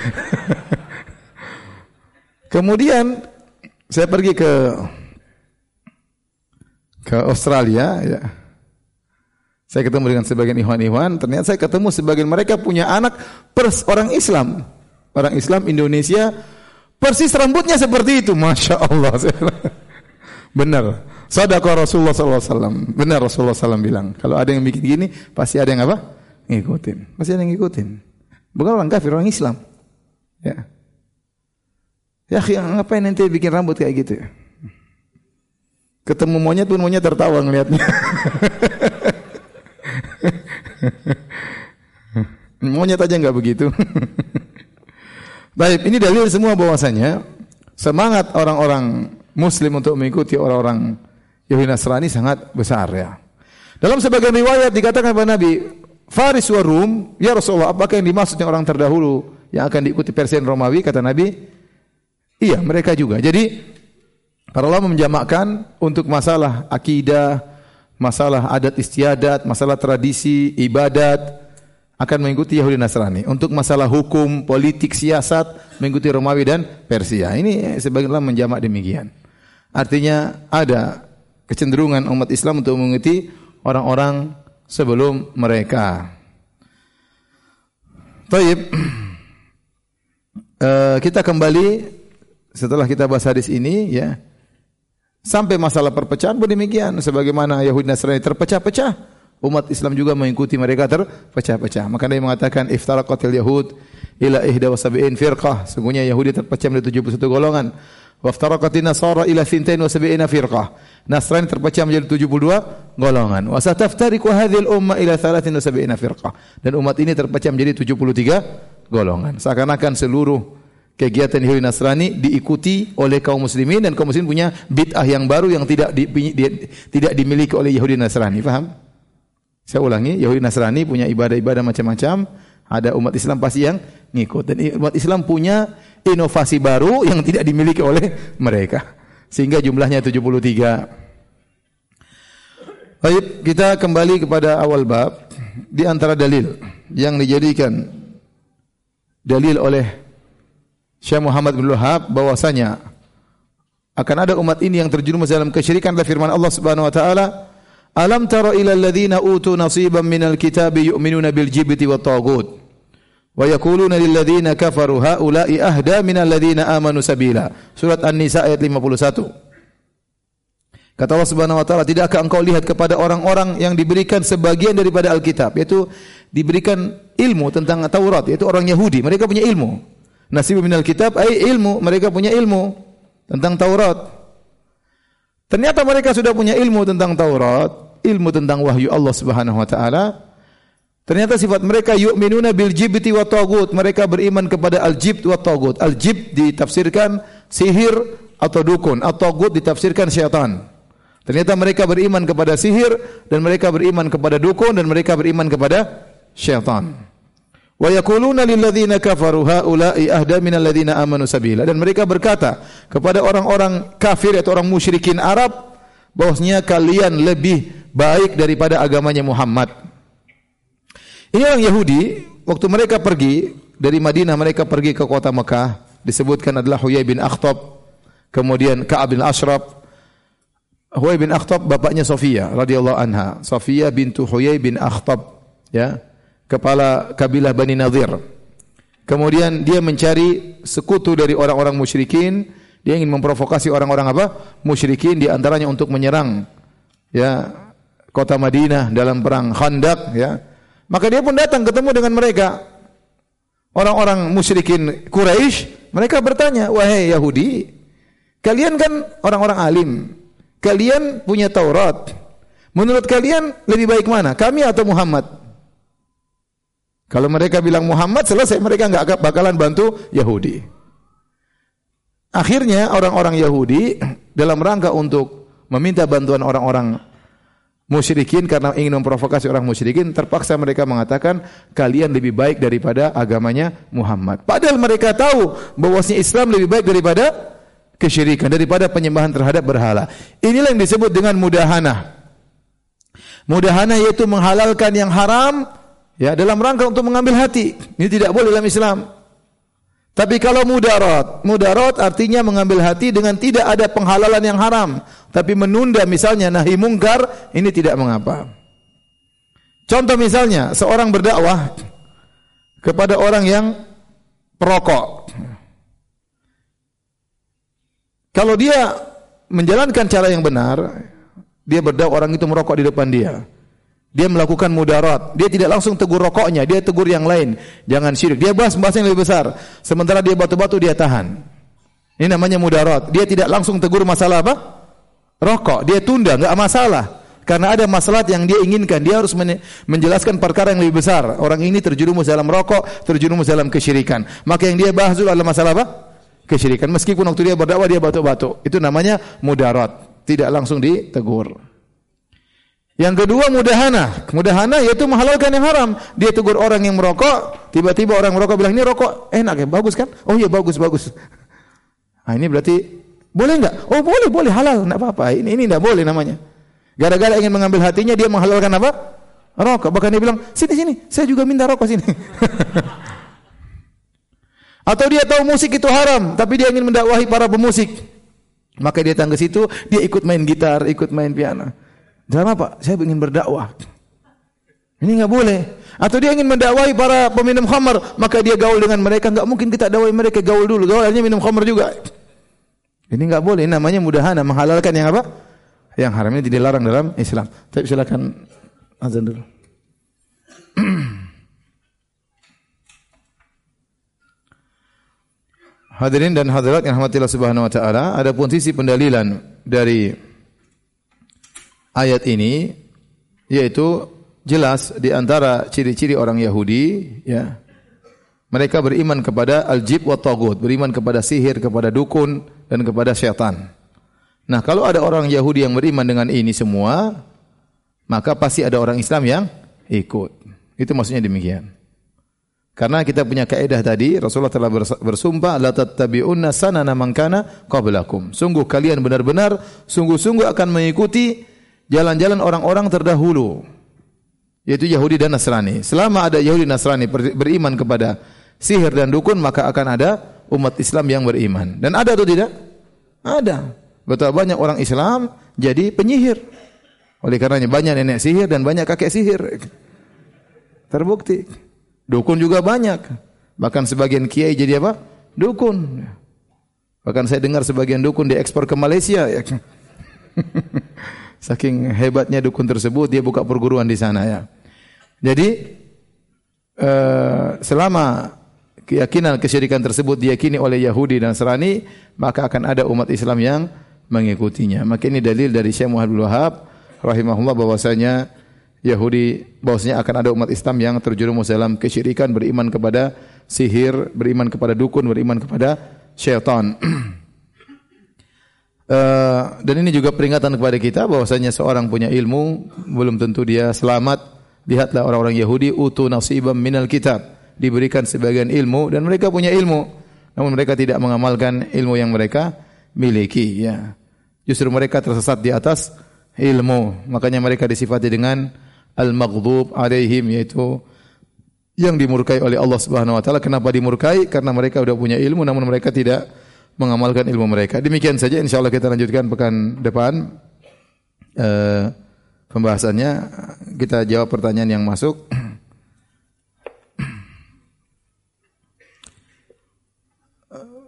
Kemudian saya pergi ke ke Australia ya. Saya ketemu dengan sebagian ikhwan-ikhwan, ternyata saya ketemu sebagian mereka punya anak pers orang Islam. Orang Islam Indonesia persis rambutnya seperti itu, Masya Allah. Benar. Sadaqah Rasulullah SAW. Benar Rasulullah SAW bilang. Kalau ada yang bikin gini, pasti ada yang apa? Ngikutin. Pasti ada yang ngikutin. Bukan orang kafir, orang Islam. Ya. Ya, ngapain nanti bikin rambut kayak gitu ya? Ketemu monyet pun monyet tertawa ngelihatnya. monyet aja nggak begitu. Baik, ini dalil semua bahwasanya semangat orang-orang Muslim untuk mengikuti orang-orang Yahudi Nasrani sangat besar ya. Dalam sebagian riwayat dikatakan kepada Nabi, Faris wa Rum, ya Rasulullah, apakah yang dimaksudnya orang terdahulu yang akan diikuti Persia dan Romawi? Kata Nabi, iya mereka juga. Jadi para ulama menjamakkan untuk masalah akidah, masalah adat istiadat, masalah tradisi, ibadat akan mengikuti Yahudi Nasrani. Untuk masalah hukum, politik, siasat mengikuti Romawi dan Persia. Ini sebagian ulama menjamak demikian. Artinya ada kecenderungan umat Islam untuk mengikuti orang-orang sebelum mereka. Taib. Uh, kita kembali setelah kita bahas hadis ini ya. Sampai masalah perpecahan pun demikian sebagaimana Yahudi Nasrani terpecah-pecah, umat Islam juga mengikuti mereka terpecah-pecah. Maka dia mengatakan iftaraqatil yahud ila ihda wa firqah. Sungguhnya Yahudi terpecah menjadi 71 golongan. Waftaraqatin nasara ila thintain wa sab'ina firqah. Nasrani terpecah menjadi 72 golongan. Wa sataftariqu hadhil umma ila thalathin wa sab'ina firqah. Dan umat ini terpecah menjadi 73 golongan. Seakan-akan seluruh kegiatan Yahudi Nasrani diikuti oleh kaum muslimin dan kaum muslimin punya bid'ah yang baru yang tidak di, di, tidak dimiliki oleh Yahudi Nasrani. Faham? Saya ulangi, Yahudi Nasrani punya ibadah-ibadah macam-macam, ada umat Islam pasti yang ngikut. Dan umat Islam punya inovasi baru yang tidak dimiliki oleh mereka. Sehingga jumlahnya 73. Baik, kita kembali kepada awal bab. Di antara dalil yang dijadikan dalil oleh Syekh Muhammad bin Wahab bahwasanya akan ada umat ini yang terjerumus dalam kesyirikan firman Allah Subhanahu wa taala, "Alam tara ila alladziina utu nasiban minal kitabi yu'minuna bil jibti wat taghut." Wa yaquluna lil ladzina kafaru haula'i ahda minal ladzina amanu sabila. Surat An-Nisa ayat 51. Kata Allah Subhanahu wa taala, "Tidakkah engkau lihat kepada orang-orang yang diberikan sebagian daripada Alkitab, yaitu diberikan ilmu tentang Taurat, yaitu orang Yahudi. Mereka punya ilmu. Nasib minal kitab ai ilmu, mereka punya ilmu tentang Taurat. Ternyata mereka sudah punya ilmu tentang Taurat, ilmu tentang wahyu Allah Subhanahu wa taala. Ternyata sifat mereka yu'minuna bil jibti wa tagut. Mereka beriman kepada al-jibt wa tagut. Al-jibt ditafsirkan sihir atau dukun, atau tagut ditafsirkan syaitan. Ternyata mereka beriman kepada sihir dan mereka beriman kepada dukun dan mereka beriman kepada syaitan. Wa yaquluna lil ladzina kafaru haula'i ahda min alladzina amanu sabila dan mereka berkata kepada orang-orang kafir atau orang musyrikin Arab bahwasanya kalian lebih baik daripada agamanya Muhammad. Ini orang Yahudi waktu mereka pergi dari Madinah mereka pergi ke kota Mekah disebutkan adalah Huyai bin Akhtab kemudian Ka'ab bin Ashraf Huyai bin Akhtab bapaknya Sofia radhiyallahu anha. Sofia bintu Huyai bin Akhtab ya, kepala kabilah Bani Nadir. Kemudian dia mencari sekutu dari orang-orang musyrikin, dia ingin memprovokasi orang-orang apa? Musyrikin di antaranya untuk menyerang ya kota Madinah dalam perang Khandaq ya. Maka dia pun datang ketemu dengan mereka. Orang-orang musyrikin Quraisy, mereka bertanya, "Wahai Yahudi, kalian kan orang-orang alim, Kalian punya Taurat. Menurut kalian lebih baik mana? Kami atau Muhammad? Kalau mereka bilang Muhammad, selesai mereka nggak bakalan bantu Yahudi. Akhirnya orang-orang Yahudi dalam rangka untuk meminta bantuan orang-orang musyrikin karena ingin memprovokasi orang musyrikin, terpaksa mereka mengatakan kalian lebih baik daripada agamanya Muhammad. Padahal mereka tahu bahwasanya Islam lebih baik daripada kesyirikan daripada penyembahan terhadap berhala. Inilah yang disebut dengan mudahana. Mudahana yaitu menghalalkan yang haram ya dalam rangka untuk mengambil hati. Ini tidak boleh dalam Islam. Tapi kalau mudarat, mudarat artinya mengambil hati dengan tidak ada penghalalan yang haram, tapi menunda misalnya nahi mungkar, ini tidak mengapa. Contoh misalnya, seorang berdakwah kepada orang yang perokok. Kalau dia menjalankan cara yang benar, dia berdakwah orang itu merokok di depan dia. Dia melakukan mudarat. Dia tidak langsung tegur rokoknya, dia tegur yang lain. Jangan syirik. Dia bahas bahasa yang lebih besar. Sementara dia batu-batu dia tahan. Ini namanya mudarat. Dia tidak langsung tegur masalah apa? Rokok. Dia tunda, enggak masalah. Karena ada masalah yang dia inginkan. Dia harus menjelaskan perkara yang lebih besar. Orang ini terjerumus dalam rokok, terjerumus dalam kesyirikan. Maka yang dia bahas dulu adalah masalah apa? kesyirikan. Meskipun waktu dia berdakwah dia batuk-batuk. Itu namanya mudarat. Tidak langsung ditegur. Yang kedua mudahana. Mudahana yaitu menghalalkan yang haram. Dia tegur orang yang merokok, tiba-tiba orang merokok bilang ini rokok enak ya, bagus kan? Oh iya bagus bagus. Nah, ini berarti boleh enggak? Oh boleh boleh halal, enggak apa-apa. Ini ini enggak boleh namanya. Gara-gara ingin mengambil hatinya dia menghalalkan apa? Rokok. Bahkan dia bilang, "Sini sini, saya juga minta rokok sini." Atau dia tahu musik itu haram, tapi dia ingin mendakwahi para pemusik. Maka dia datang ke situ, dia ikut main gitar, ikut main piano. Dalam apa? Saya ingin berdakwah. Ini enggak boleh. Atau dia ingin mendakwahi para peminum khamar, maka dia gaul dengan mereka. Enggak mungkin kita dakwahi mereka gaul dulu. Gaul minum khamar juga. Ini enggak boleh. Ini namanya mudahana menghalalkan yang apa? Yang haram ini dilarang dalam Islam. Tapi silakan azan dulu. Hadirin dan hadirat yang rahmatillah subhanahu wa ta'ala, ada pun sisi pendalilan dari ayat ini, yaitu jelas di antara ciri-ciri orang Yahudi, ya, mereka beriman kepada al-jib wa tagut, beriman kepada sihir, kepada dukun, dan kepada syaitan. Nah, kalau ada orang Yahudi yang beriman dengan ini semua, maka pasti ada orang Islam yang ikut. Itu maksudnya demikian. Karena kita punya kaidah tadi, Rasulullah telah bersumpah la tattabi'unna sanana man kana qablakum. Sungguh kalian benar-benar sungguh-sungguh akan mengikuti jalan-jalan orang-orang terdahulu yaitu Yahudi dan Nasrani. Selama ada Yahudi dan Nasrani beriman kepada sihir dan dukun maka akan ada umat Islam yang beriman. Dan ada atau tidak? Ada. Betapa banyak orang Islam jadi penyihir. Oleh karenanya banyak nenek sihir dan banyak kakek sihir. Terbukti. Dukun juga banyak. Bahkan sebagian kiai jadi apa? Dukun. Bahkan saya dengar sebagian dukun diekspor ke Malaysia. Saking hebatnya dukun tersebut, dia buka perguruan di sana ya. Jadi uh, selama keyakinan kesyirikan tersebut diyakini oleh Yahudi dan Nasrani, maka akan ada umat Islam yang mengikutinya. Maka ini dalil dari Syekh Muhammad Wahab rahimahullah bahwasanya Yahudi bahwasanya akan ada umat Islam yang terjerumus dalam kesyirikan, beriman kepada sihir, beriman kepada dukun, beriman kepada syaitan. Uh, dan ini juga peringatan kepada kita bahwasanya seorang punya ilmu belum tentu dia selamat. Lihatlah orang-orang Yahudi utu nasibam minal kitab, diberikan sebagian ilmu dan mereka punya ilmu, namun mereka tidak mengamalkan ilmu yang mereka miliki ya. Justru mereka tersesat di atas ilmu. Makanya mereka disifati dengan al-maghdub alaihim yaitu yang dimurkai oleh Allah Subhanahu wa taala. Kenapa dimurkai? Karena mereka sudah punya ilmu namun mereka tidak mengamalkan ilmu mereka. Demikian saja insyaallah kita lanjutkan pekan depan uh, pembahasannya. Kita jawab pertanyaan yang masuk.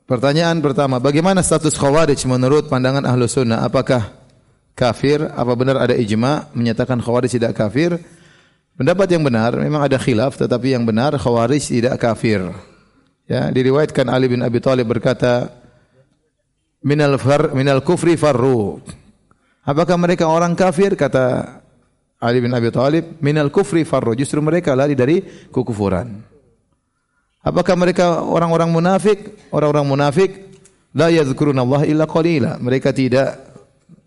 Pertanyaan pertama, bagaimana status khawarij menurut pandangan ahlu sunnah? Apakah kafir? Apa benar ada ijma menyatakan khawarij tidak kafir? Pendapat yang benar, memang ada khilaf, tetapi yang benar khawarij tidak kafir. Ya, diriwayatkan Ali bin Abi Thalib berkata, minal far minal kufri farru. Apakah mereka orang kafir? Kata Ali bin Abi Thalib, minal kufri farru. Justru mereka lari dari kekufuran. Apakah mereka orang-orang munafik? Orang-orang munafik la Allah illa qalila. Mereka tidak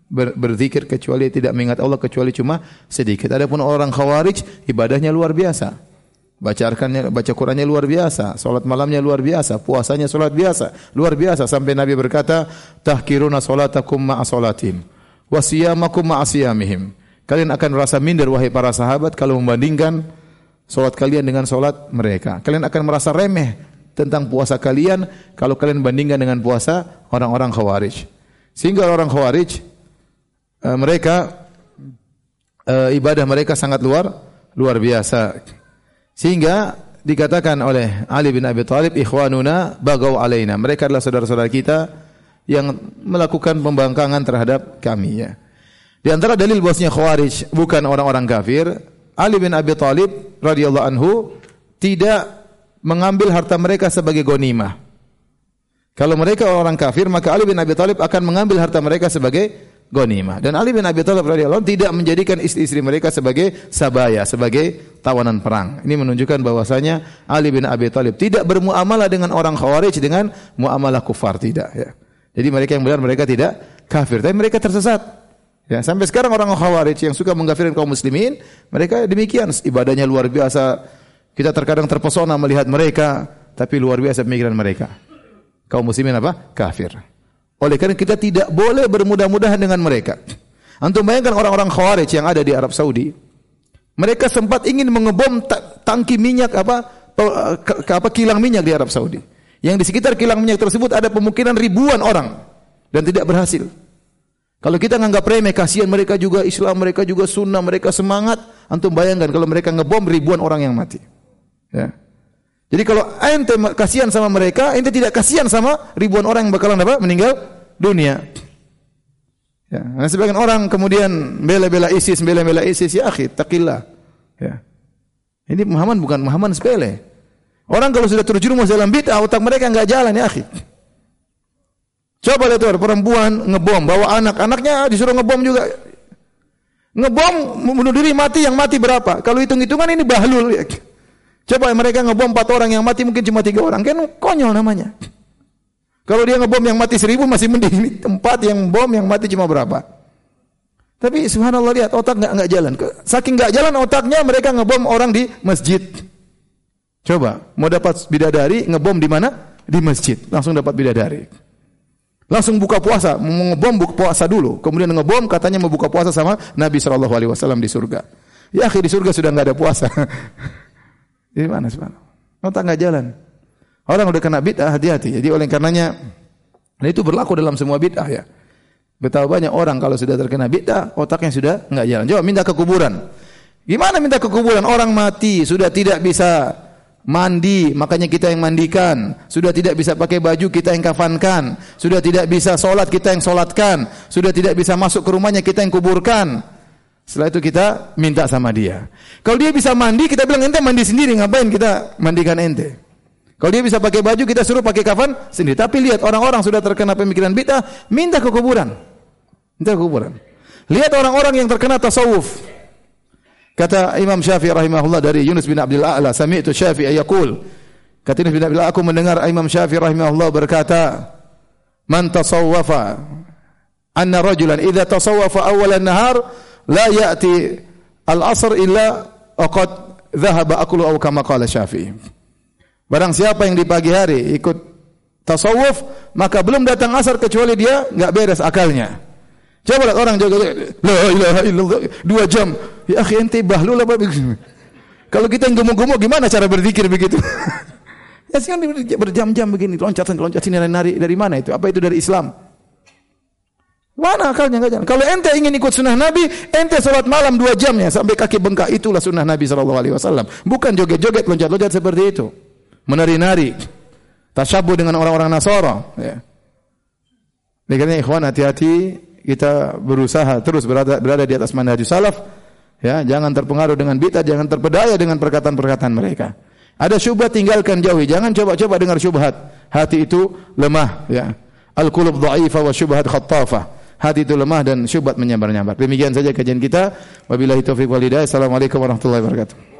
ber berzikir kecuali tidak mengingat Allah kecuali cuma sedikit. Adapun orang khawarij ibadahnya luar biasa. Baca arkannya, baca Qurannya luar biasa, salat malamnya luar biasa, puasanya salat biasa, luar biasa sampai Nabi berkata, "Tahkiruna salatakum ma'a salatim wa siyamakum ma'a siyamihim." Kalian akan merasa minder wahai para sahabat kalau membandingkan salat kalian dengan salat mereka. Kalian akan merasa remeh tentang puasa kalian kalau kalian bandingkan dengan puasa orang-orang Khawarij. Sehingga orang Khawarij uh, mereka uh, ibadah mereka sangat luar luar biasa. Sehingga dikatakan oleh Ali bin Abi Thalib, ikhwanuna bagau alaina. Mereka adalah saudara-saudara kita yang melakukan pembangkangan terhadap kami ya. Di antara dalil bahwasanya Khawarij bukan orang-orang kafir, Ali bin Abi Thalib radhiyallahu anhu tidak mengambil harta mereka sebagai gonimah. Kalau mereka orang kafir, maka Ali bin Abi Thalib akan mengambil harta mereka sebagai ghanimah. Dan Ali bin Abi Thalib radhiyallahu tidak menjadikan istri-istri mereka sebagai sabaya, sebagai tawanan perang. Ini menunjukkan bahwasanya Ali bin Abi Thalib tidak bermuamalah dengan orang Khawarij dengan muamalah kufar tidak ya. Jadi mereka yang benar mereka tidak kafir, tapi mereka tersesat. Ya, sampai sekarang orang Khawarij yang suka mengkafirkan kaum muslimin, mereka demikian ibadahnya luar biasa. Kita terkadang terpesona melihat mereka, tapi luar biasa pemikiran mereka. Kaum muslimin apa? Kafir. Oleh karena kita tidak boleh bermudah-mudahan dengan mereka. Antum bayangkan orang-orang Khawarij yang ada di Arab Saudi. Mereka sempat ingin mengebom tangki minyak apa apa kilang minyak di Arab Saudi. Yang di sekitar kilang minyak tersebut ada pemukiman ribuan orang dan tidak berhasil. Kalau kita nganggap remeh, kasihan mereka juga Islam, mereka juga sunnah, mereka semangat. Antum bayangkan kalau mereka ngebom ribuan orang yang mati. Ya. Jadi kalau ente kasihan sama mereka, ente tidak kasihan sama ribuan orang yang bakalan apa? Meninggal dunia. Ya, nah sebagian orang kemudian bela-bela ISIS, bela-bela ISIS, ya akhi, takillah. Ya. Ini Muhammad bukan Muhammad sepele. Orang kalau sudah terjerumus dalam bid'ah, otak mereka enggak jalan ya akhi. Coba lihat perempuan ngebom, bawa anak, anaknya disuruh ngebom juga. Ngebom bunuh diri mati yang mati berapa? Kalau hitung-hitungan ini bahlul ya. Coba mereka ngebom empat orang yang mati mungkin cuma tiga orang, kan konyol namanya. Kalau dia ngebom yang mati seribu masih mending. Ini tempat yang bom yang mati cuma berapa? Tapi subhanallah lihat otak nggak nggak jalan. Saking nggak jalan otaknya mereka ngebom orang di masjid. Coba mau dapat bidadari ngebom di mana? Di masjid. Langsung dapat bidadari. Langsung buka puasa, mau ngebom buka puasa dulu. Kemudian ngebom katanya mau buka puasa sama Nabi Shallallahu Alaihi Wasallam di surga. Ya akhir di surga sudah nggak ada puasa. Di mana sih Otak nggak jalan. Orang udah kena bid'ah hati-hati. Jadi oleh karenanya, nah itu berlaku dalam semua bid'ah ya. Betapa banyak orang kalau sudah terkena bid'ah, otaknya sudah nggak jalan. Coba minta ke kuburan. Gimana minta ke kuburan? Orang mati sudah tidak bisa mandi, makanya kita yang mandikan. Sudah tidak bisa pakai baju, kita yang kafankan. Sudah tidak bisa sholat, kita yang sholatkan. Sudah tidak bisa masuk ke rumahnya, kita yang kuburkan. Setelah itu kita minta sama dia. Kalau dia bisa mandi, kita bilang ente mandi sendiri, ngapain kita mandikan ente? Kalau dia bisa pakai baju, kita suruh pakai kafan sendiri. Tapi lihat orang-orang sudah terkena pemikiran bid'ah, minta ke kuburan. Minta ke kuburan. Lihat orang-orang yang terkena tasawuf. Kata Imam Syafi'i rahimahullah dari Yunus bin Abdul A'la, sami'tu Syafi'i yaqul. Kata Yunus bin Abdul A'la, aku mendengar Imam Syafi'i rahimahullah berkata, "Man tasawwafa anna rajulan idza tasawwafa awwal an-nahar la ya'ti al-'asr illa aqad dhahaba aklu aw kama qala Syafi'i." Barang siapa yang di pagi hari ikut tasawuf, maka belum datang asar kecuali dia enggak beres akalnya. Coba lihat orang jaga la ilaha illallah dua jam. Ya akhi ente bahlul apa Kalau kita yang gemuk-gemuk gimana cara berzikir begitu? ya sih berjam-jam begini loncat loncat sini nari dari mana itu? Apa itu dari Islam? Mana akalnya? Enggak jalan? Kalau ente ingin ikut sunnah Nabi, ente sholat malam dua jam ya sampai kaki bengkak. Itulah sunnah Nabi Shallallahu Alaihi Wasallam. Bukan joget-joget, loncat-loncat seperti itu, menari-nari, tasyabuh dengan orang-orang Nasara. Ya. Karena ikhwan hati-hati. Kita berusaha terus berada berada di atas manhaj salaf. Ya jangan terpengaruh dengan bid'ah jangan terpedaya dengan perkataan-perkataan mereka. Ada syubhat tinggalkan jauhi. Jangan coba-coba dengar syubhat. Hati itu lemah. Ya. Al qulub dhaifah wa syubhat khattafah hati itu lemah dan syubhat menyabar-nyabar demikian saja kajian kita. Wabillahi taufik wal hidayah. Assalamualaikum warahmatullahi wabarakatuh